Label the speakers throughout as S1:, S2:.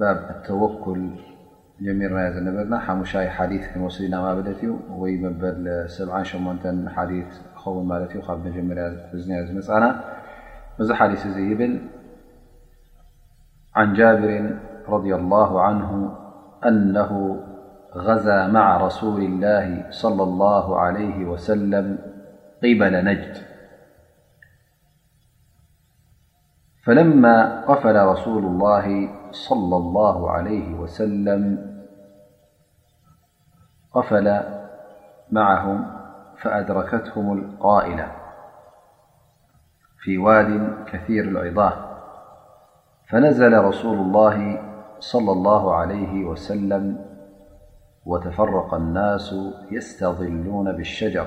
S1: በና ስና عن جابر رضي الله عنه أنه غزى مع رسول الله صلى الله عليه وسلم قبل نجد فلما قفل رسول الله صلى الله عليه وسلم قفل معهم فأدركتهم القائلة في واد كثير العضاة فنزل رسول الله - صلى الله عليه وسلم وتفرق الناس يستظلون بالشجر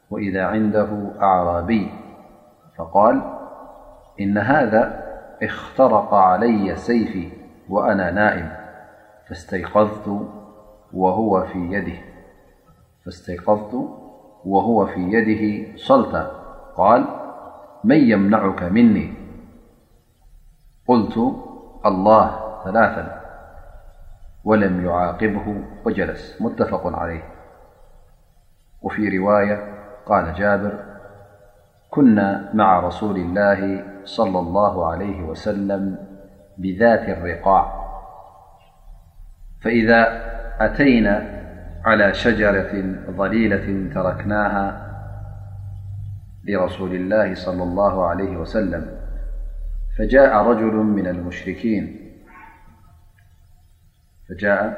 S1: وإذا عنده أعرابي فقال إن هذا اخترق علي سيفي وأنا نائم فاستيقظت وهو في يده صلتا قال من يمنعك مني قلت الله ثلاثا ولم يعاقبه وجلس متفق عليه وفي رواية قال جابر كنا مع رسول الله صلى الله عليه وسلم بذات الرقاع فإذا أتينا على شجرة ظليلة تركناها لرسول الله صلى الله عليه وسلم فجاء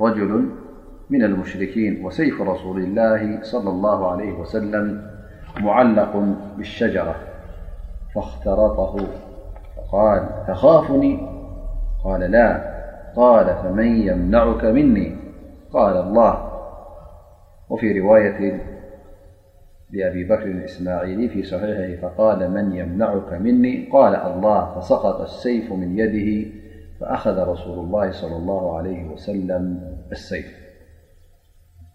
S1: رجل من المشركين وسيف رسول الله صلى الله عليه وسلم معلق بالشجرة فاخترطه قال تخافني قال لا قال فمن يمنعك مني قال الله وفي رواية لأبي بكر الإسماعيلي في صحيحه فقال من يمنعك مني قال الله فسقط السيف من يده فأخذ رسول الله صلى الله عليه وسلم السيف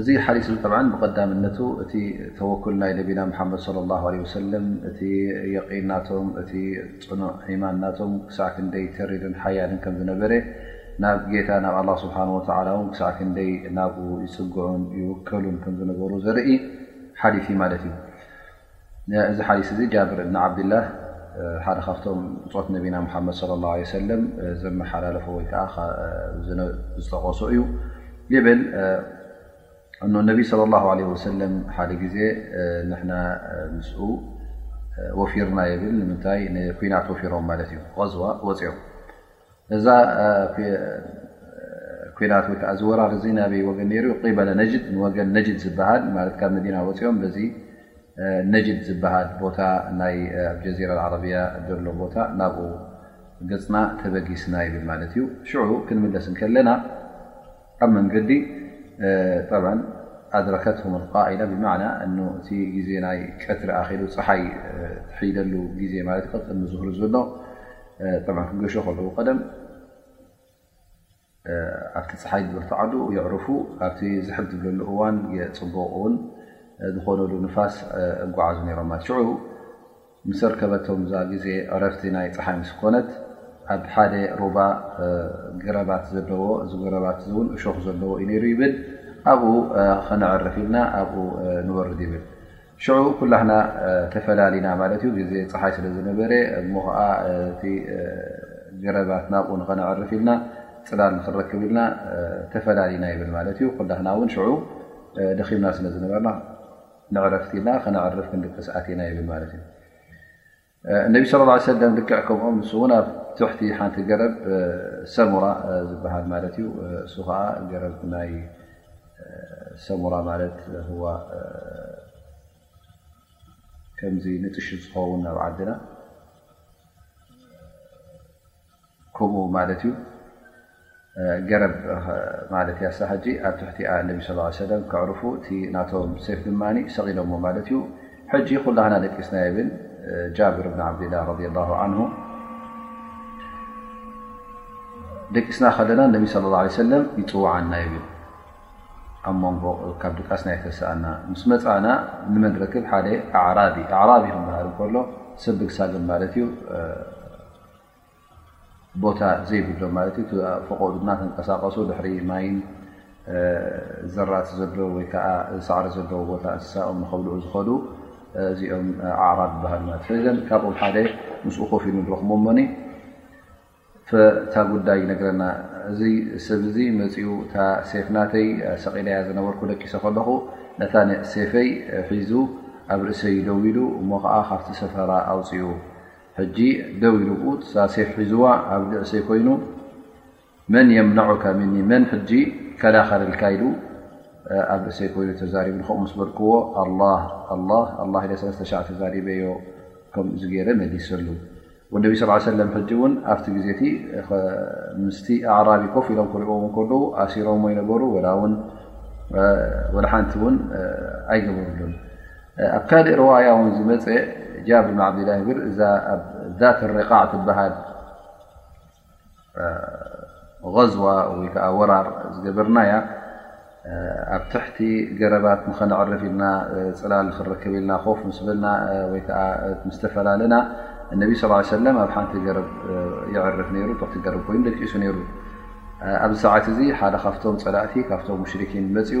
S1: እዚ ሓዲስ እዚ ጠብዓ ብቀዳምነቱ እቲ ተወኩል ናይ ነቢና ሓመድ ለ ላ ለ ወሰለም እቲ የቒን ናቶም እቲ ፅኑዕ ዒማን ናቶም ክሳዕ ክንደይ ተሪርን ሓያልን ከም ዝነበረ ናብ ጌታ ናብ ኣላ ስብሓን ወተላ እውን ክሳዕ ክንደይ ናብኡ ይፅግዑን ይውከሉን ከም ዝነበሩ ዘርኢ ሓዲ እዩ ማለት እዩ እዚ ሓዲስ እዚ ጃብር እብኒ ዓብድላህ ሓደ ካብቶም ብፆት ነቢና ሙሓመድ ለ ላ ሰለም ዘመሓላለፎ ወይ ከዓ ዝጠቐሶ እዩ ይብል እ ነቢ ስለ ላ ለ ወሰለም ሓደ ግዜ ንሕና ምስኡ ወፊርና ይብል ንምንታይ ንኩናት ወፊሮም ማለት እዩ ዝዋ ወፂኦም እዛ ኩናት ወይከዓ እዚ ወራር እዚ ናበይ ወገን ነይሩ ቂበለ ነጅድ ንወገን ነጅድ ዝበሃል ማለት ካብ መዲና ወፂኦም በዚ ነጅድ ዝበሃል ቦታ ናይ ኣብ ጀዚራ ዓረብያ ዘሎ ቦታ ናብኡ ገፅና ተበጊስና ይብል ማለት እዩ ሽዑ ክንምለስ እንከለና ኣብ መንገዲ ኣድረከትሁም ኣልቃኢላ ብማዕና እቲ ግዜ ናይ ቀትሪ ኣኪሉ ፀሓይ ትሕይለሉ ግዜ ማለት ዩ ቅጥን ዙህሪ ዝብሎ ክገሾ ከለዉ ቀደም ኣብቲ ፀሓይ ዝበርትዓሉ የዕርፉ ኣብቲ ዝሕብ ዝብለሉ እዋን ፅቡቅ ውን ዝኮነሉ ንፋስ እጓዓዙ ነሮም ማለት ሽዑ ምስ ኣርከበቶም እዛ ግዜ ዕረፍቲ ናይ ጸሓይ ምስ ኮነት ኣብ ሓደ ሩባ ገረባት ዘለዎ እዚ ገረባት እዚ ውን እሾኽ ዘለዎ እዩ ነይሩ ይብል ኣብኡ ከነዕርፍ ኢልና ኣብኡ ንወርድ ይብል ሽዑ ኩላህና ተፈላሊና ማለት እዩ ግዜ ፀሓይ ስለ ዝነበረ እሞ ከዓ እቲ ገረባት ናብኡ ንኸነዕርፍ ኢልና ፅላል ንክረክብ ኢልና ተፈላሊና ይብል ማለት እዩ ኩላህና እውን ሽዑ ደኺምና ስለ ዝነበርና ንዕረፍቲ ኢልና ከነዕርፍ ክንድቅስ ኣቲና ይብል ማለት እዩ እነቢ ስለ ላ ሰለም ልክዕ ከምኦም ንሱ እውን ኣብ ትሕቲ ሓንቲ ገረብ ሰሙራ ዝበሃል ማለት እዩ እሱ ከዓ ገረብ ናይ ሰሙራ ማለት ህዋ ከምዚ ንጥሽ ዝኸውን ናብ ዓድና ከምኡ ማለት እዩ ገረብ ማለት እያ ሳ ሕጂ ኣብ ትሕቲኣ ነቢ ስ ሰለም ክዕርፉ እቲ ናቶም ሴፍ ድማ ሰቒሎሞ ማለት እዩ ሕጂ ኩላህና ደቂስና የብል ጃብር እብን ዓብድላ ረ ላ ን ደቂስና ከለና ነቢ ለ ላ ሰለም ይፅዋዓና ይብል ኣብ መንጎ ካብ ድቃስና የተሰኣና ምስ መፃእና ንመን ረክብ ሓደ ኣዕራቢ ኣዕራቢ ክበሃል እከሎ ሰብ ብግሳግም ማለት እዩ ቦታ ዘይብሎም ማለት ዩ ፎቆኡ ድማ ተንቀሳቀሱ ድሕሪ ማይን ዘራእቲ ዘለ ወይ ከዓ ሳዕሪ ዘለዎ ቦታ እንስሳኦም ንኸብልኡ ዝኸዱ እዚኦም ኣዕራብ ይበሃሉ ማለት ዩ ዘን ካብኦም ሓደ ምስ ኮፍ ኢሉ ንረኽሞ እሞኒ እታ ጉዳይ ይነግረና እዚ ሰብ እዚ መፂኡ እታ ሴፍ ናተይ ሰቂለያ ዝነበርኩ ደቂሰ ከለኹ ነታ ሴፈይ ሒዙ ኣብ ርእሰይ ደው ኢሉ እሞ ከዓ ካብቲ ሰፈራ ኣውፅኡ ሕጂ ደው ኢሉ ብኡ እሳ ሴፍ ሒዝዋ ኣብ ግዕሰይ ኮይኑ መን የምነዑካ ሚኒ መን ሕጂ ይከላኸልልካ ኢሉ ኣብ ርእሰይ ኮይኑ ተዛሪቡ ንከምኡ ምስ በልክዎ ላ ላ ሰለስተ ሻዕ ተዛሪበዮ ከምኡ ዚ ገይረ መሊሰሉ ወነቢ ስ ሰለም ሕጂ እውን ኣብቲ ግዜ እቲ ምስቲ ኣዕራቢ ኮፍ ኢሎም ክርእዎ ከለዉ ኣሲሮሞ ይነበሩ ወላ ሓንቲ እውን ኣይገበርሉን ኣብ ካልእ ርዋያ ውን ዝመፀ ጃብር ብ ዓብድላ ብር እዛ ኣብ ዛት ሪቃዕ ትበሃል غዝዋ ወይ ከዓ ወራር ዝገበርናያ ኣብ ትሕቲ ገረባት ንኸነዕርፍ ኢልና ፅላል ንክረክብ ኢልና ኮፍ ምስ በልና ወይ ከዓ ምስተፈላለና እነቢ ስ ሰለ ኣብ ሓንቲ ገረብ ይዕርፍ ነይሩ ትሕቲ ገረብ ኮይኑ ደቂሱ ነይሩ ኣብዚ ሰዓት እዚ ሓደ ካብቶም ፀላእቲ ካብቶም ሙሽርኪን መፅኡ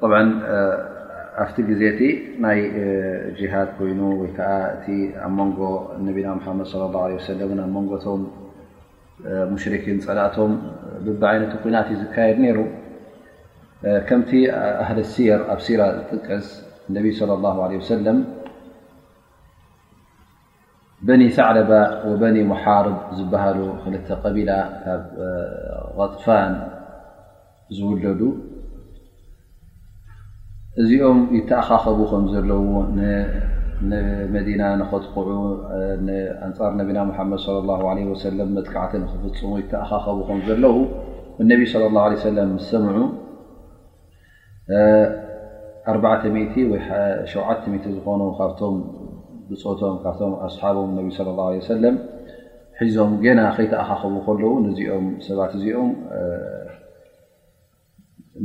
S1: ጠብዓ ኣብቲ ግዜ እቲ ናይ ጅሃድ ኮይኑ ወይ ከዓ እቲ ኣብ መንጎ ነቢና ሓመድ ለ ላ ሰለም ኣብ መንጎቶም ሙሽርኪን ፀላእቶም ብቢዓይነቲ ኩናት እዩ ዝካየድ ነይሩ ከምቲ ኣህሊ ስር ኣብ ሲራ ዝጥቀስ ነቢ ለ ላ ሰለም በኒ ሳዕለባ ወበኒ ሙሓርብ ዝበሃሉ ክልተ ቀቢላ ካብ ቐጥፋን ዝውለዱ እዚኦም ይተኣኻኸቡ ከም ዘለዉ ንመዲና ንኸጥቕዑ ኣንፃር ነቢና ሙሓመድ ለ ላ ለ ወሰለም መጥቃዕቲ ንክፍፅሙ ይተኣኻኸቡ ከም ዘለዉ እነቢ ስለ ላ ሰለም ዝሰምዑ ኣርባዕተ ሚእቲ ወይ ሸውዓተ ሚእቲ ዝኾኑ ካብቶም ብፆቶም ካብቶም ኣስሓቦም ነቢ ስለ ላ ለ ሰለም ሒዞም ገና ከይተኣኻኸቡ ከለዉ ንዚኦም ሰባት እዚኦም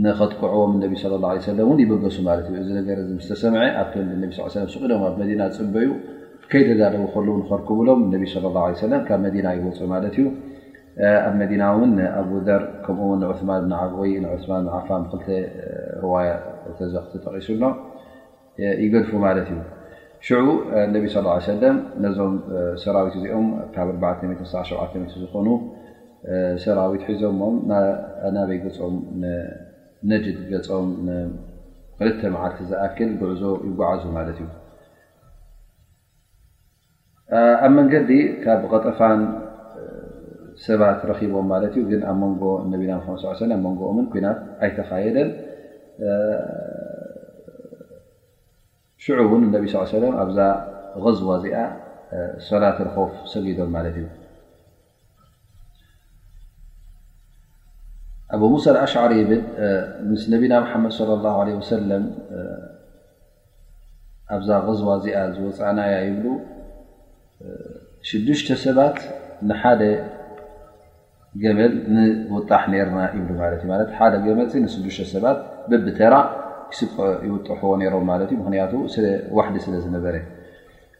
S1: ንኸጥቅዕዎም እነቢ ስለ ላ ለ ሰለም እውን ይበገሱ ማለት እዩ እዚ ነገር እዚ ምስ ተሰምዐ ኣብ ክንዲ ነቢ ስ ሰለም ስቂዶም ኣብ መዲና ፅበዩ ከይተዳለዉ ከለዉ ንኸርክብሎም እነቢ ስለ ላ ለ ሰለም ካብ መዲና ይወፁ ማለት እዩ ኣብ መዲና እውን ንኣቡዘር ከምኡ ውን ንዑስማን ብን ዓፍ ወይ ንዑስማን ብን ዓፋን ብክልተ ርዋያ ተዘኽ ተጠቒሱ ኣሎ ይገድፉ ማለት እዩ ሽዑ ነቢ ስ ሰለም ነዞም ሰራዊት እዚኦም ካብ 497 ዝኾኑ ሰራዊት ሒዞሞም ናበይ ገፆም ነጅድ ገፆም ንክልተ መዓልቲ ዝኣክል ጉዕዞ ይጓዓዙ ማለት እዩ ኣብ መንገዲ ካብ ቐጠፋን ሰባት ረኺቦም ማለት እዩ ግን ኣብ መንጎ ነቢና መድ ስ ሰለም መንጎኦምን ኩናት ኣይተኻየደን ሽዑ እውን እነቢ ስ ሰለም ኣብዛ ዝዋ እዚኣ ሰላት ርኮፍ ሰጊዶም ማለት እዩ ኣቡ ሙሳ ኣሽዓሪ ይብል ምስ ነቢና ሓመድ صለ ላ ለ ወሰለም ኣብዛ غዝዋ እዚኣ ዝወፃእናያ ይብሉ ሽዱሽተ ሰባት ንሓደ ገመል ንውጣሕ ነርና ይብሉ ማለት እዩ ማለት ሓደ ገመል ንስዱሽተ ሰባት ብብተራ ይውጥሕዎ ነሮም ማለት እዩ ምክንያቱ ዋሕዲ ስለ ዝነበረ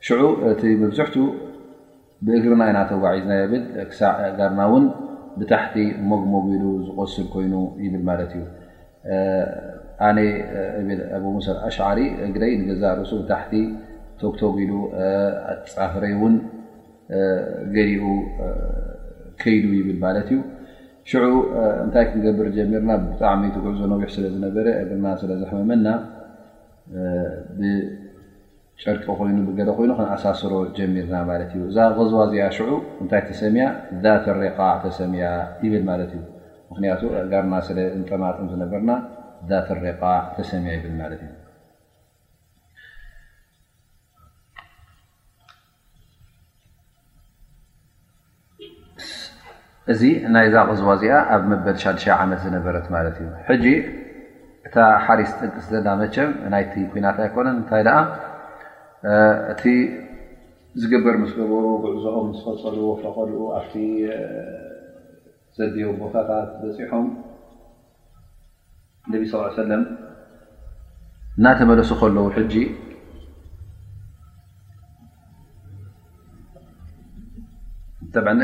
S1: ሽዑ እቲ መብዝሕትኡ ብእግርና ኢና ተጓዒዝና ይብል። ክሳዕ ኣእጋርና እውን ብታሕቲ ሞግሞግ ኢሉ ዝቖስል ኮይኑ ይብል ማለት እዩ። ኣነ እብል ኣቡ ሙሳ ኣልኣሽዓሪ እግረይ ንገዛእ ርእሱ ብታሕቲ ቶግቶግ ኢሉ ኣጻፍረይ እውን ገሊኡ ከይዱ ይብል ማለት እዩ። ሽዑ እንታይ ክንገብር ጀሚርና ብጣዕሚ እቲ ጉዕዞ ነዊሕ ስለ ዝነበረ እግርና ስለ ዘሕመመና ብ ጨርቂ ኮይኑ ብገለ ኮይኑ ክንኣሳስሮ ጀሚርና ማለት እዩ። እዛ غዝዋ እዚኣ ሽዑ እንታይ ተሰምያ ዛት ሪቃዕ ተሰምያ ይብል ማለት እዩ። ምክንያቱ ኣእጋርና ስለ እንጠማጥም ዝነበርና ዛት ሪቃዕ ተሰምያ ይብል ማለት እዩ። እዚ ናይዛ ቅዝዋ እዚኣ ኣብ መበል ሻዱሻይ ዓመት ዝነበረት ማለት እዩ ሕጂ እታ ሓሪስ ጥንቅስ ዘላ መቸም ናይቲ ኩናት ኣይኮነን እንታይ ደኣ እቲ ዝግበር ምስ ገበሩ ጉዕዞኦም ዝፈፀሉ ፈቐድኡ ኣብቲ ዘድልዮም ቦታታት በፂሖም ነቢ ስ ሰለም እናተመለሱ ከለዉ ሕጂ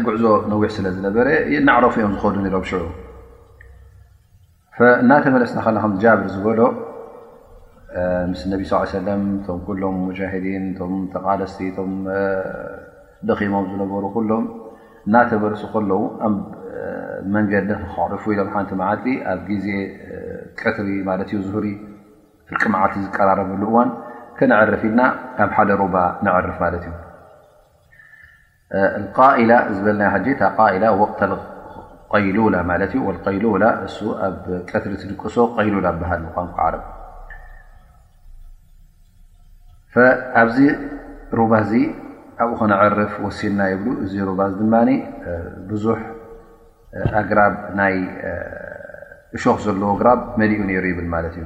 S1: ጉዕዞ ነዊሕ ስለ ዝነበረ ይናዕረፉ እዮም ዝኸዱ ነሮም ሽዑ እናተመለስና ከና ጃብር ዝበሎ ምስ ነቢ ስ ሰለም እቶም ኩሎም ሙጃሂዲን እቶም ተቓለስቲ እቶም ደኺሞም ዝነበሩ ኩሎም እናተመለሱ ከለዉ ኣብ መንገዲ ክከዕርፉ ኢሎም ሓንቲ መዓልቲ ኣብ ግዜ ቀትሪ ማለት እዩ ዝህሪ ፍርቂ መዓልቲ ዝቀራረበሉ እዋን ከነዕርፍ ኢልና ኣብ ሓደ ሩባ ነዕርፍ ማለት እዩ ቃኢላ ዝበልና ሕጂ እታ ቃኢላ ወቅተ ቀይሉላ ማለት እዩ ወልቀይሉላ እሱ ኣብ ቀትሪ ትድቅሶ ቀይሉላ ብሃል ንቋንቋ ዓረብ ኣብዚ ሩባ እዚ ኣብኡ ክነዕርፍ ወሲና ይብሉ እዚ ሩባ እዚ ድማ ብዙሕ ኣግራብ ናይ እሾክ ዘለዎ ግራብ መሊኡ ነይሩ ይብል ማለት እዩ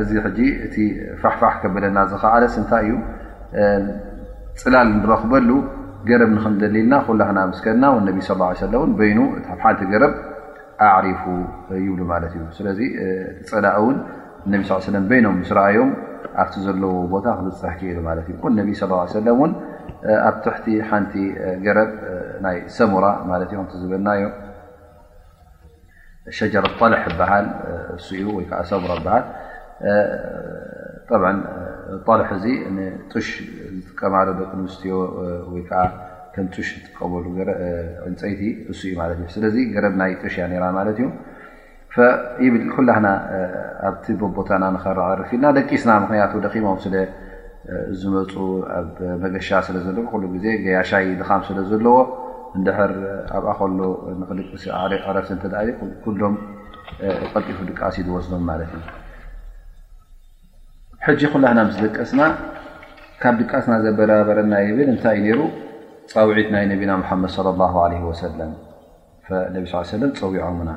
S1: እዚ ሕጂ እቲ ፋሕፋሕ ከበለና ዝኸኣለስ እንታይ እዩ ፅላል ንረኽበሉ ገረብ ንክንደሊ ኢልና ኩላህና ምስ ከድና ን ነቢ ስለ ላ ሰለ ን በይኑ ኣብ ሓንቲ ገረብ ኣዕሪፉ ይብሉ ማለት እዩ ስለዚ እቲ ፀላእ እውን ነቢ ስ ሰለ በይኖም ምስ ረኣዮም ኣብቲ ዘለዎ ቦታ ክብፅሕ ክኢሉ ማለት እዩ ን ነቢ ስ ሰለ እውን ኣብ ትሕቲ ሓንቲ ገረብ ናይ ሰሙራ ማለት እዩ ከምቲ ዝበልናዮ ሸጀረ ጠልሕ ይበሃል እሱ እዩ ወይ ከዓ ሰምሮ ይበሃል ጠ ጠልሕ እዚ ንጡሽ ዝጥቀማሉ ደቂ ኣንስትዮ ወይከዓ ከም ጡሽ ዝጥቀመሉ ዕንፀይቲ እሱ እዩ ማለት እዩ ስለዚ ገረብ ናይ ጡሽ እያ ነራ ማለት እዩ ይብል ኩላህና ኣብቲ ቦቦታና ንኸረዕርፍ ኢልና ደቂስና ምክንያቱ ደኺሞም ስለ ዝመፁ ኣብ መገሻ ስለ ዘሎ ብኩሉ ግዜ ገያሻይ ድኻም ስለ ዘለዎ እንድሕር ኣብኣ ከሎ ንክድቅስ ዕረፍቲ እንተ ዩ ኩሎም ቀልጢፉ ድቃስ እዩ ዝወስዶም ማለት እዩ ሕጂ ኩላህና ምስ ደቀስና ካብ ድቃስና ዘበረባበረና ይብል እንታይ እዩ ነይሩ ፃውዒት ናይ ነቢና ሙሓመድ ለ ላ ለ ወሰለም ነቢ ስ ሰለም ፀዊዖምና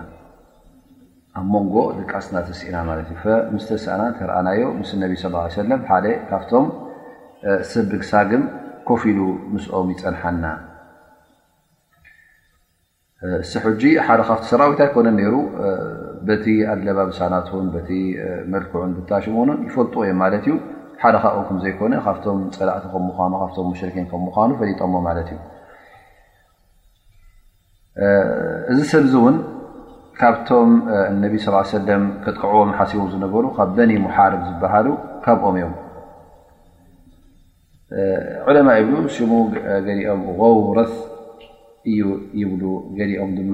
S1: ኣብ ሞንጎ ድቃስና ተሲእና ማለት እዩ ምስ ተሳእና እንተረኣናዮ ምስ ነቢ ስ ሰለም ሓደ ካብቶም ሰብ ድግሳግም ኮፍ ኢሉ ምስኦም ይፀንሓና እስ ሕጂ ሓደ ካብቲ ሰራዊት ኣይኮነ ነይሩ በቲ ኣለባብሳናትን በቲ መልክዑን ብታሽሙን ይፈልጥዎ እዮ ማለት እዩ ሓደ ካብኦም ከምዘይኮነ ካብቶም ፀላእቲ ከም ምኑ ካብቶም ሙሽርኪን ከም ምኑ ፈሊጦሞ ማለት እዩ እዚ ሰብ እዚ እውን ካብቶም እነቢ ስ ሰለም ከጥቅዕዎም ሓሲቦም ዝነበሩ ካብ በኒ ሙሓርብ ዝበሃሉ ካብኦም እዮም ዕለማ ይብሉ ሽሙ ገሊኦም غውረስ እዩ ይብሉ ገሊኦም ድማ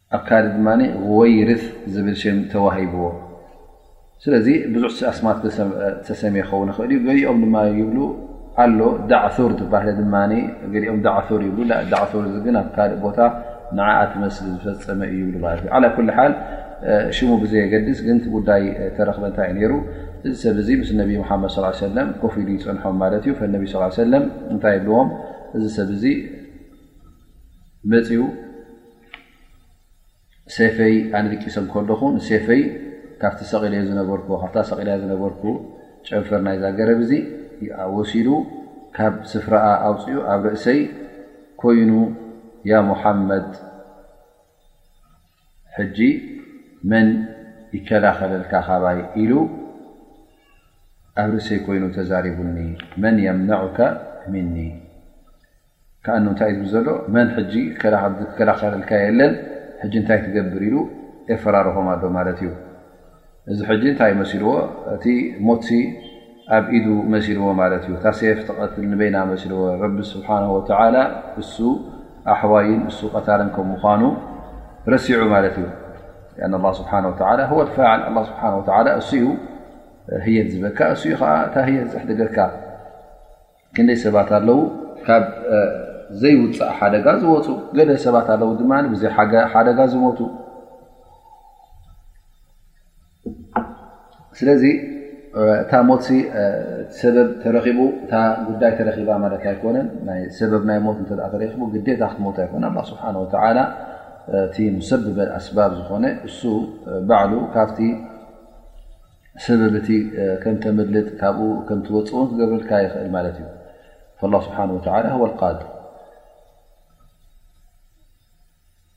S1: ኣብ ካድ ድማ ጉወይርት ዝብል ሽም ተዋሂብዎ። ስለዚ ብዙሕ ኣስማት ዝተሰምየ ክኸውን ይኽእል እዩ። ገሊኦም ድማ ይብሉ ኣሎ ዳዕር ትባህለ ድማ ገሊኦም ዳዕር ይብሉ ዳዕር ግን ኣብ ካልእ ቦታ ንዓኣ ትመስሊ ዝፈፀመ እዩ ይብሉ ማለት እዩ። ዓላ ኩል ሓል ሽሙ ብዘየገድስ ግን እቲ ጉዳይ ተረኽበ እንታይ እዩ ነይሩ እዚ ሰብ እዚ ምስ ነቢ ሙሓመድ ስ ሰለም ኮፍ ኢሉ ይፀንሖም ማለት እዩ። ፈነቢ ስ ሰለም እንታይ ይብልዎም እዚ ሰብ እዚ መፅኡ ሴፈይ ኣንግጢሰ ከለኹ ንሴፈይ ካብቲ ሰቒለዮ ዝነበርኩ ካብታ ሰቒለያ ዝነበርኩ ጨንፈር ናይዛ ገረብ እዚ ወሲዱ ካብ ስፍራኣ ኣውፅኡ ኣብ ርእሰይ ኮይኑ ያ ሙሓመድ ሕጂ መን ይከላኸለልካ ካባይ ኢሉ ኣብ ርእሰይ ኮይኑ ተዛሪቡኒ መን የምነዑካ ሚኒ ከኣኑ እንታይ ዝብል ዘሎ መን ሕጂ ክከላኸለልካ የለን ሕጂ እንታይ ትገብር ኢሉ የፈራርሆም ኣሎ ማለት እዩ እዚ ሕጂ እንታይ መሲልዎ እቲ ሞትሲ ኣብ ኢዱ መሲልዎ ማለት እዩ እታ ሴፍ ትቐትል ንበይና መሲልዎ ረቢ ስብሓን ወተላ እሱ ኣሕዋይን እሱ ቀታልን ከም ምኳኑ ረሲዑ ማለት እዩ ን ስብሓ ወ ፋል ኣ ስብሓ ወላ እሱ እዩ ህየት ዝበካ እሱ እዩ ከዓ እታ ህየት ዘሕድገካ ክንደይ ሰባት ኣለዉ ካብ ዘይውፃእ ሓደጋ ዝወፁ ገለ ሰባት ኣለዉ ድማ ብዘይ ሓደጋ ዝሞቱ ስለዚ እታ ሞት ሰበብ ተረኪቡ እታ ጉዳይ ተረኪባ ማለት ኣይኮነን ናይ ሰበብ ናይ ሞት እተ ተረኪቡ ግዴታ ክትሞት ኣይኮነ ኣ ስብሓ ወተላ እቲ ሙሰብበል ኣስባብ ዝኮነ እሱ ባዕሉ ካብቲ ሰበብ እቲ ከም ተምልጥ ካብኡ ከም ትወፅእ ውን ክገብረልካ ይኽእል ማለት እዩ ላ ስብሓን ወተላ ወ ቃድ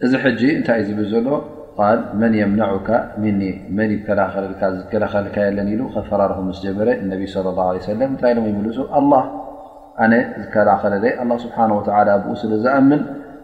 S1: እዚ ሕጂ እንታይ እዩ ዝብል ዘሎ ቃል መን የምናዑካ ሚኒ መን ይከላኸልልካ ዝከላኸልልካ የለን ኢሉ ከፈራርኹ ምስ ጀመረ እነቢ ስለ ላ ለ ሰለም እንታይ ኢሎም ይምልሱ ኣላ ኣነ ዝከላኸለለይ ኣላ ስብሓን ወተላ ብኡ ስለ ዝኣምን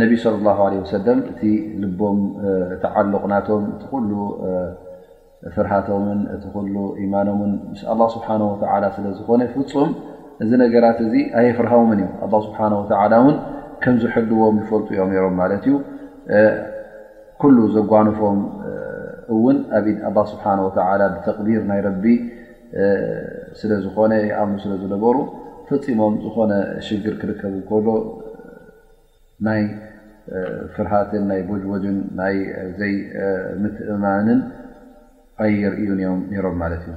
S1: ነቢ صለ ላ ለ ወሰለም እቲ ልቦም እቲ ዓሉቕ ናቶም እቲ ኩሉ ፍርሃቶምን እቲ ኩሉ ኢማኖምን ምስ ኣላ ስብሓን ወላ ስለ ዝኾነ ፍፁም እዚ ነገራት እዚ ኣየፍርሃውምን እዮም ኣላ ስብሓን ወላ እውን ከም ዝሕልዎም ይፈልጡ እዮም ነሮም ማለት እዩ ኩሉ ዘጓንፎም እውን ኣብ ኢድ ኣላ ስብሓን ወላ ብተቅዲር ናይ ረቢ ስለ ዝኾነ ይኣምኑ ስለ ዝነበሩ ፈፂሞም ዝኾነ ሽግር ክርከብ ከሎ ናይ ፍርሃትን ናይ ቦጅቦጅን ናይ ዘይምትእማንን ኣይርእዩን እዮም ነይሮም ማለት እዩ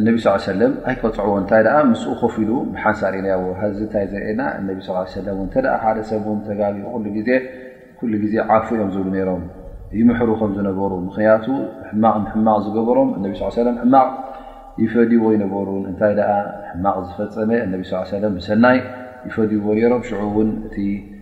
S1: እነቢ ስ ሰለም ኣይቀፅዕዎ እንታይ ኣ ምስ ኮፍ ኢሉ ብሓንሳር ኢልያዎ ዚ እታይ ዘርእና እነቢ ስ ሰለ እተ ሓደ ሰብ ን ተጋኡ ሉ ግዜ ኩሉ ግዜ ዓፉ እዮም ዝብሉ ነሮም ይምሕሩ ከም ዝነበሩ ምክንያቱ ሕማቕ ሕማቕ ዝገበሮም እነቢ ስ ሰለ ሕማቕ ይፈድዎ ይነበሩ እንታይ ሕማቕ ዝፈፀመ እነቢ ስ ሰለ ብሰናይ ይፈድዎ ነሮም ሽዑ እውን እቲ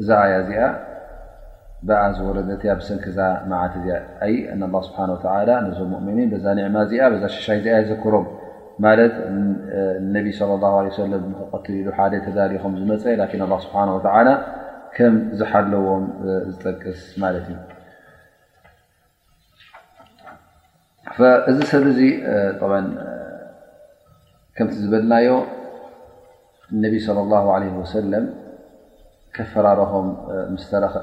S1: እዛ ኣያ እዚኣ ብኣ ዝወረደት እያ ብሰንኪ እዛ መዓት እዚኣ ኣይ ኣን ላ ስብሓ ወላ ነዞም ሙእምኒን በዛ ኒዕማ እዚኣ በዛ ሽሻይ እዚኣ የዘክሮም ማለት ነቢ ለ ላ ለ ሰለም ንክቐትል ኢሉ ሓደ ተዳልዩ ከም ዝመፀ ላኪን ኣላ ስብሓ ወላ ከም ዝሓለዎም ዝጠቅስ ማለት እዩ እዚ ሰብ እዚ ብ ከምቲ ዝበልናዮ ነቢ صለ ላه ለ ወሰለም ከፈራርኾም ምስ ተረክ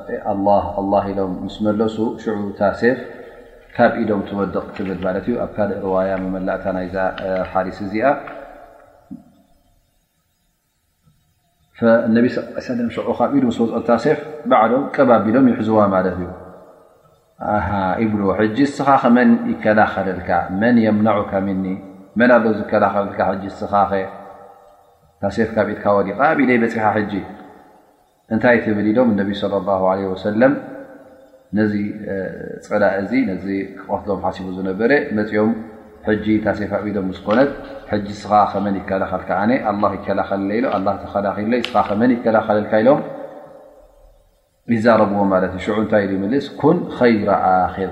S1: ላ ኢሎም ምስ መለሱ ሽዑ እታ ሴፍ ካብ ኢዶም ትወድቕ ትብል ማለት እዩ ኣብ ካልእ ርዋያ መመላእታ ናይዛ ሓዲስ እዚኣ ነቢ ስ ሽዑ ካብ ኢድ ምስ ወፅኦታ ሴፍ ባዕሎም ቀብ ኣቢሎም ይሕዝዋ ማለት እዩ ይብሉ ሕጂ እስኻ ከመን ይከላኸለልካ መን የምናዑካ ምኒ መን ኣሎ ዝከላኸለልካ ሕ እስኻኸ እታ ሴፍ ካብ ኢድካ ወዲቃ ኣብ ኢደይ በፂሓ ሕጂ እንታይ ትብል ኢሎም እነቢ ለ ላ ለ ወሰለም ነዚ ፀላእ እዚ ነዚ ክቐትሎም ሓሲቡ ዝነበረ መፂኦም ሕጂ ታሴፋ ቢዶም ምስኮነት ሕጂ ስኻ ከመን ይከላኸል ከኣ ኣላ ይከላኸልለ ኢሉ ኣላ ተኸላኺልለ ስኻ ከመን ይከላኸልልካ ኢሎም ይዛረብዎ ማለት እዩ ሽዑ እንታይ ኢሉ ይምልስ ኩን ኸይረ ኣክር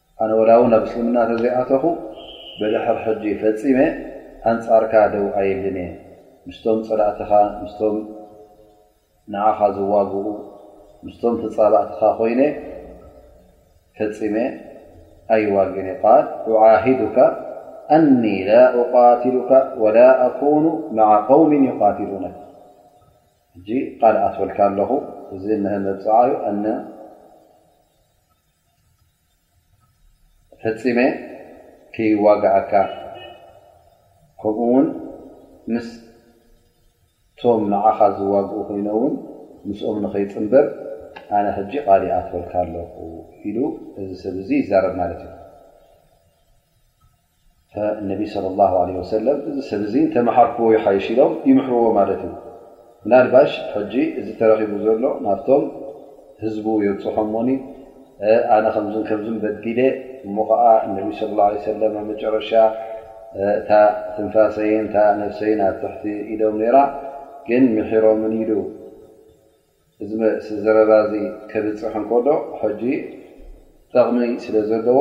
S1: ኣነ ወላ ውን ኣብ እስልምና ተዘይኣተኹ ብድሕር ሕጂ ፈጺመ ኣንጻርካ ደው ኣይብልን እየ ምስቶም ጸላእትኻ ምስቶም ንዓኻ ዝዋግኡ ምስቶም ተጻባእትኻ ኮይነ ፈጺመ ኣይዋግእን እየ ቃል ኡዓሂዱካ ኣኒ ላ ኡቃትሉካ ወላ ኣኩኑ ማዓ ቀውሚ ይቃትሉነ ሕጂ ቃል ኣትወልካ ኣለኹ እዚ ምህር መብጽዓ እዩ ፈፂመ ከይዋጋኣካ ከምኡ ውን ምስቶም ንዓኻ ዝዋግኡ ኮይኖውን ምስኦም ንኸይፅምበር ኣነ ሕጂ ቃል ይኣትወልካ ኣለኹ ኢሉ እዚ ሰብ እዚ ይዛረብ ማለት እዩ ነቢ صለ ላه ለ ወሰለም እዚ ሰብ እዚ እንተመሓርክዎ ይሓይሽ ኢሎም ይምሕርዎ ማለት እዩ ምናልባሽ ሕጂ እዚ ተረኺቡ ዘሎ ናብቶም ህዝቡ የብፅሖሞኒ ኣነ ከምዝን ከምዝን በዲለ እሞ ከዓ እነቢ ስለ ላ ለ ሰለም ኣብ መጨረሻ እታ ትንፋሰይን እታ ነፍሰይን ኣብ ትሕቲ ኢዶም ነይራ ግን ምሒሮምን ኢሉ እዚ ዘረባ እዚ ከብጽሕ እንከሎ ሕጂ ጠቕሚ ስለ ዘለዎ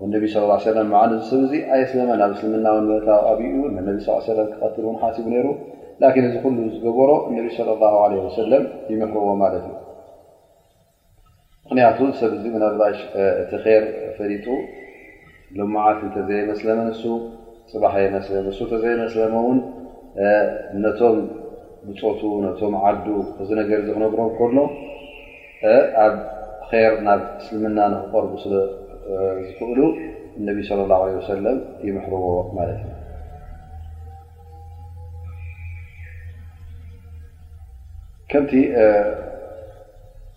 S1: ንነቢ ስ ሰለም መዓል እዚ ሰብ እዚ ኣየስለመን ኣብ እስልምና ውን ምእታው ኣብዩ ውን ንነቢ ስ ሰለም ክቐትል ውን ሓሲቡ ነይሩ ላኪን እዚ ኩሉ ዝገበሮ እነቢ ስለ ላሁ ለ ወሰለም ይምሕርዎ ማለት እዩ ምክንያቱ ሰብ እዚ ምናልባሽ እቲ ር ፈሊጡ ሎመዓልት እንተዘየመስለመ ንሱ ፅባሕ የመስለ ንሱ እተዘየመስለመ ውን ነቶም ብፆቱ ነቶም ዓዱ እዚ ነገር እዚ ክነግሮም ከሎ ኣብ ር ናብ እስልምና ንክቀርቡ ስለዝክእሉ እነቢ ስለ ላ ለ ወሰለም ይምሕርዎ ማለት እዩ ከምቲ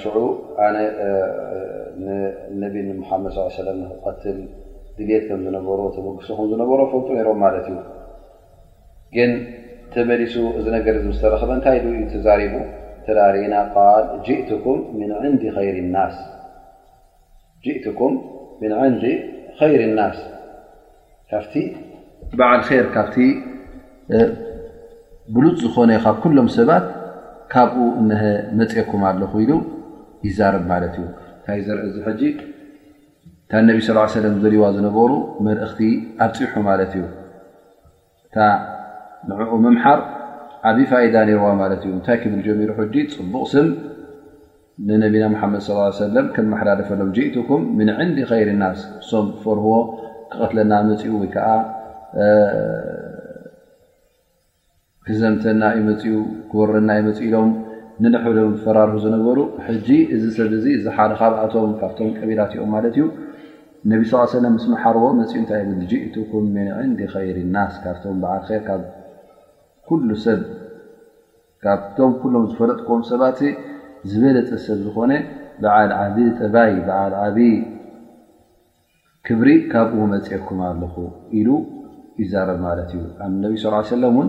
S1: ሽዑ ኣነ ንነቢ ንሙሓመድ ስ ሰለም ንክቀትል ድልት ከም ዝነበሮ ተበግሶ ከም ዝነበሮ ፈልጡ ነሮም ማለት እዩ ግን ተመሊሱ እዚ ነገር እ ዝተረክበ እንታይ ኢሉ እዩ ተዛሪቡ ተርእና ቃል ጅእትኩም ምን ዕንዲ ከይር ናስ ጅእትኩም ምን ዕንዲ ኸይሪ ናስ ካብቲ በዓል ር ካብቲ ብሉፅ ዝኾነ ካብ ኩሎም ሰባት ካብኡ እነሀ መፅኩም ኣለኹ ኢሉ ይዛረብ ማለት እዩ ታይ ዘር እዚ ሕጂ እታ ነቢ ስ ሰለም ዝደልዋ ዝነበሩ መልእኽቲ ኣብፂሑ ማለት እዩ እታ ንዕኡ ምምሓር ዓብይ ፋይዳ ነይርዋ ማለት እዩ እንታይ ክብል ጀሚሩ ሕጂ ፅቡቕ ስም ንነቢና ሙሓመድ ስ ሰለም ከመሓላለፈሎም ጅእትኩም ምን ዕንዲ ከይሪ ናስ እሶም ፈርህዎ ክቐትለና መፅኡ ወይ ከዓ ክዘምተና እዩ መፅኡ ክወረና እዩ መፅኡ ኢሎም ንንሕዶም ዝፈራርሁ ዝነበሩ ሕጂ እዚ ሰብ እዚ ዝሓደ ካብኣቶም ካብቶም ቀቢላት እኦም ማለት እዩ ነቢ ስ ሰለ ምስ መሓርዎ መፅኡ እንታይ ብል ጅእቱኩም ምን ዕንዲ ኸይር ናስ ካብቶም በዓል ር ካብ ኩሉ ሰብ ካብቶም ኩሎም ዝፈለጥክዎም ሰባት ዝበለፀ ሰብ ዝኾነ በዓል ዓብ ጠባይ በዓል ዓብ ክብሪ ካብኡ መፅኦኩም ኣለኹ ኢሉ ይዛረብ ማለት እዩ ኣ ነቢ ስ ሰለ ን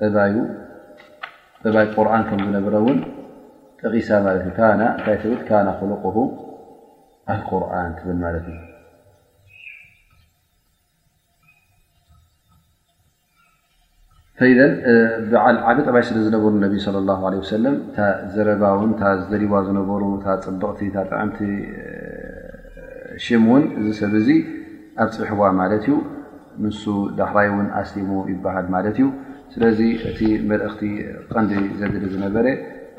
S1: ጠባዩ ጠባይ ቁርን ከም ዝነብረ ውን ጠቂሳ ማት ዩ እታይ ትብል ካ ሉቁ ኣልቁርን ትብል ማለት እዩ በዓል ዓብ ጠባይ ስለ ዝነበሩ ነ ለ ሰለ ዘረባ ውን ዝደልዋ ዝነበሩ ፅብቕቲ ጥዕምቲ ሽም ውን እዚ ሰብ ዚ ኣብፅሕዋ ማለት እዩ ንሱ ዳሕራይ ውን ኣስሊሙ ይበሃል ማለት እዩ ስለዚ እቲ መልእኽቲ ቐንዲ ዘድሊ ዝነበረ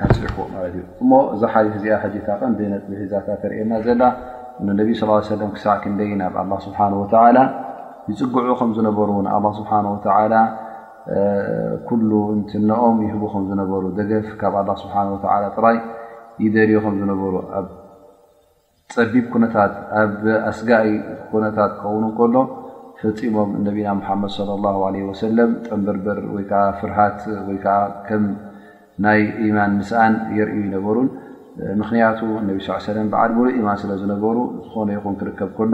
S1: ኣብፅሕዎ ማለት እዩ እሞ እዛ ሓዲት እዚኣ ሕጂ እታ ቐንዲ ነጥቢ ሒዛታ ተርእየና ዘላ ንነቢ ስ ሰለም ክሳዕ ክንደይ ናብ ኣላ ስብሓን ወተላ ይፅግዑ ከም ዝነበሩ ንኣላ ስብሓን ወተላ ኩሉ እንትነኦም ይህቡ ከም ዝነበሩ ደገፍ ካብ ኣላ ስብሓን ወተላ ጥራይ ይደልዩ ከም ዝነበሩ ፀቢብ ኩነታት ኣብ ኣስጋኢ ኩነታት ክኸውን ከሎ ፈፂሞም እነቢና ሙሓመድ ለ ላ ለ ወሰለም ጠንበርበር ወይከዓ ፍርሃት ወይከዓ ከም ናይ ኢማን ምስኣን የርእዩ ይነበሩን ምክንያቱ እነቢ ስ ሰለም በዓል ሙሉእ ኢማን ስለ ዝነበሩ ዝኾነ ይኹን ክርከብ ከሎ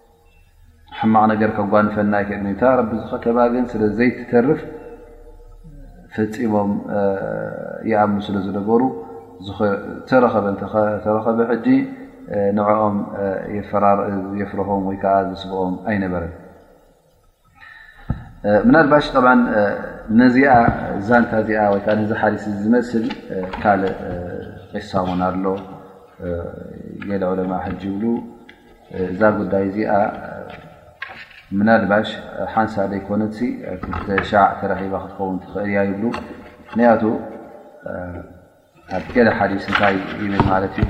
S1: ሕማቕ ነገር ከጓንፈና ኣይክእልን እዩታ ረቢ ዝኸተባ ግን ስለ ዘይትተርፍ ፈፂሞም ይኣምኑ ስለ ዝነበሩ ተረኸበ ሕጂ ንዕኦም የፍርሆም ወይ ከዓ ዝስብኦም ኣይነበረን ምናልባሽ ጠ ነዚኣ ዛንታ እዚኣ ወይ ነዚ ሓዲስ ዝመስል ካልእ ቂሳ ውን ኣሎ ገለ ዑለማ ሕጂ ይብሉ እዛ ጉዳይ እዚኣ ምናልባሽ ሓንሳ ዘይኮነት ክሻዕ ተረኺባ ክትከውን ትኽእል እያ ይብሉ ምክንያቱ ኣብ ገለ ሓዲስ እንታይ ይብል ማለት እዩ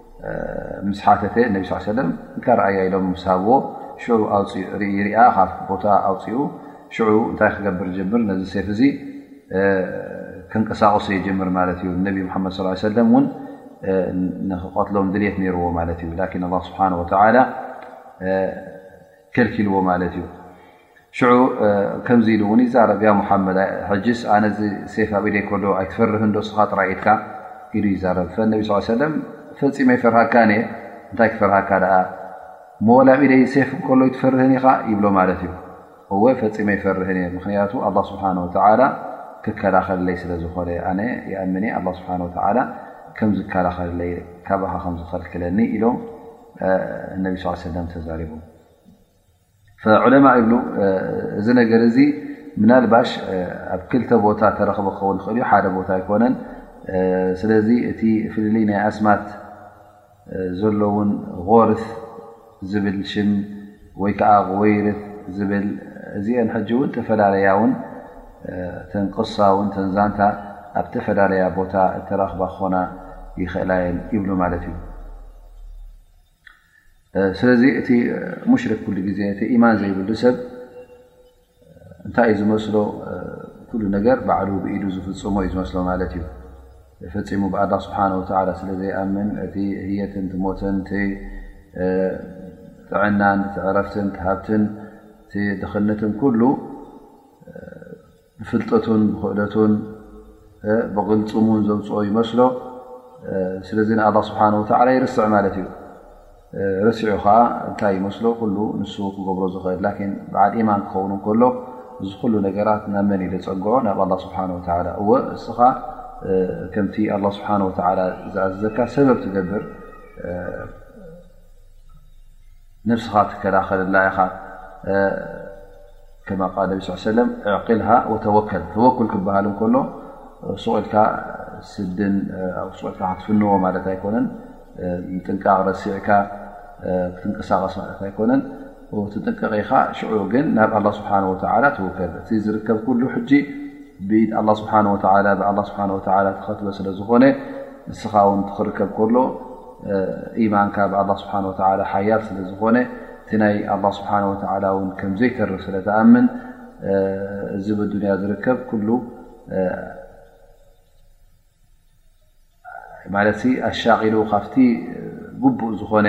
S1: ምስ ሓተተ ነቢ ስ ሰለም እንታይ ረኣያ ኢሎም ምስ ሃብዎ ሽዑ ርእይርኣ ካብ ቦታ ኣውፅኡ ሽዑ እንታይ ክገብር ጀምር ነዚ ሴፍ እዚ ከንቀሳቕሱ የጀምር ማለት እዩ ነቢ ሙሓመድ ስ ሰለም እውን ንክቀትሎም ድልት ነይርዎ ማለት እዩ ላኪን ኣላ ስብሓን ወተላ ከልኪልዎ ማለት እዩ ሽዑ ከምዚ ኢሉ እውን ይዛረብ፣ ያ ሙሓመድ! ሕጂስ ኣነ እዚ ሴፍ ኣብ ኢደይ ከሎ ኣይትፈርህን ዶ? እስኻ ጥራይ ኢድካ ኢሉ ይዛረብ። ፈነቢ ስ ሰለም ፈጺመ ኣይፈርሃካን እየ፣ እንታይ ክፈርሃካ ደኣ እሞ ዋላ ኣብ ኢደይ ሴፍ ከሎ ኣይትፈርህን ኢኻ ይብሎ ማለት እዩ። እወ ፈጺመ ኣይፈርህን እየ፣ ምኽንያቱ ኣላ ስብሓን ወተዓላ ክከላኸለለይ ስለ ዝኾነ፣ ኣነ ይኣምን እየ ኣላ ስብሓን ወተዓላ ከም ዝከላኸለለይ ካባኻ ከም ዝኸልክለኒ ኢሎም እነቢ ስ ሰለም ተዛሪቦም። ዑለማ ይብሉ እዚ ነገር እዚ ምናልባሽ ኣብ ክልተ ቦታ ተረኽበ ክኸውን ይኽእል ዩ ሓደ ቦታ ኣይኮነን ስለዚ እቲ ፍልልይ ናይ ኣስማት ዘለውን غርፍ ዝብል ሽም ወይ ከዓ غወይርፍ ዝብል እዚአን ሕጂ እውን ተፈላለያ ውን ተንቅሳ ውን ተንዛንታ ኣብ ተፈላለያ ቦታ እተረኽባ ክኾና ይኽእላ የን ይብሉ ማለት እዩ ስለዚ እቲ ሙሽርክ ኩሉ ግዜ እቲ ኢማን ዘይብሉ ሰብ እንታይ እዩ ዝመስሎ ኩሉ ነገር ባዕሉ ብኢዱ ዝፍፅሞ እዩ ዝመስሎ ማለት እዩ ፈፂሙ ብኣላ ስብሓ ወላ ስለ ዘይኣምን እቲ ህየትን ትሞትን ጥዕናን ዕረፍትን ሃብትን ድኽነትን ኩሉ ብፍልጠቱን ብክእለቱን ብቕልፅሙን ዘውፅኦ ይመስሎ ስለዚ ንኣ ስብሓ ወላ ይርስዕ ማለት እዩ ረሲዑ ከዓ እንታይ ይመስሎ ኩሉ ንሱ ክገብሮ ዝኽእል ላን በዓል ኢማን ክኸውን ከሎ እዚ ኩሉ ነገራት ናብ መን እዩ ዘፀግዖ ናብ ኣላ ስብሓ ወላ እወ እስኻ ከምቲ ኣላ ስብሓ ወላ ዝኣዘዘካ ሰበብ ትገብር ነብስኻ ትከላኸለላ ኢኻ ከማ ቃል ነቢ ስ ሰለም ዕቅልሃ ወተወከል ተወኩል ክበሃል እንከሎ ሱቕ ኢልካ ስድን ሱቕ ኢልካ ክትፍንዎ ማለት ኣይኮነን ምጥንቃቕ ረሲዕካ ክትንቀሳቐስ ማለት ኣይኮነን ትጥንቀቕ ኢኻ ሽዑ ግን ናብ ኣላ ስብሓን ወተላ ትውከል እቲ ዝርከብ ኩሉ ሕጂ ብኢድ ኣላ ስብሓን ወላ ብኣ ስብሓን ወላ ተኸትበ ስለ ዝኾነ ንስኻ ውን ትኽርከብ ከሎ ኢማንካ ብ ኣላ ስብሓን ወተላ ሓያል ስለ ዝኾነ እቲ ናይ ኣላ ስብሓን ወተላ ውን ከምዘይተርፍ ስለ ትኣምን እዚ ብዱንያ ዝርከብ ኩሉ ማለት ኣሻቂሉ ካብቲ ግቡእ ዝኾነ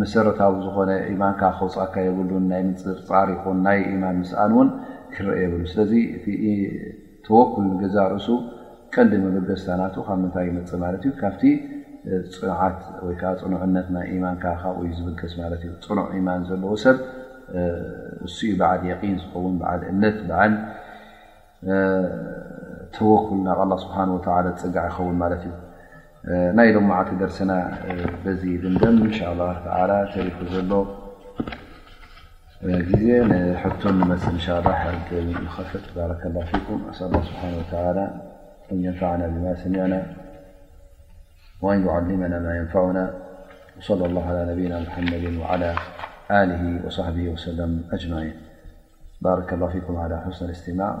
S1: መሰረታዊ ዝኾነ ኢማንካ ክወፅኣካ የብሉን ናይ ምፅርፃር ይኹን ናይ ኢማን ምስኣን እውን ክረአ የብሉ ስለዚ ተወኩል ንገዛእ ርእሱ ቀንዲ መበገስታ ናቱ ካብ ምንታይ ይመፅእ ማለት እዩ? ካብቲ ፅንዓት ወይ ከዓ ፅኑዕነት ናይ ኢማንካ ካብኡ እዩ ዝብገስ ማለት እዩ። ፅኑዕ ኢማን ዘለዎ ሰብ እሱ እዩ በዓል የቂን ዝኸውን፣ በዓል እምነት፣ በዓል ተወኩል ናብ ኣላህ ስብሓነሁ ወተዓላ ዝፀጋዕ ይኸውን ማለት እዩ። نل معك درسنا ان شاء الله تعالىن شءفبارك الله فيكم أسأل الله سبحانه وتعالى أن ينفعنا بما سمعنا وأن يعلمنا ما ينفعنا وصلى الله على نبينا محمد وعلى له وصحبه وسلم أجمعين بارك الله فيكم على حسن الاستماعء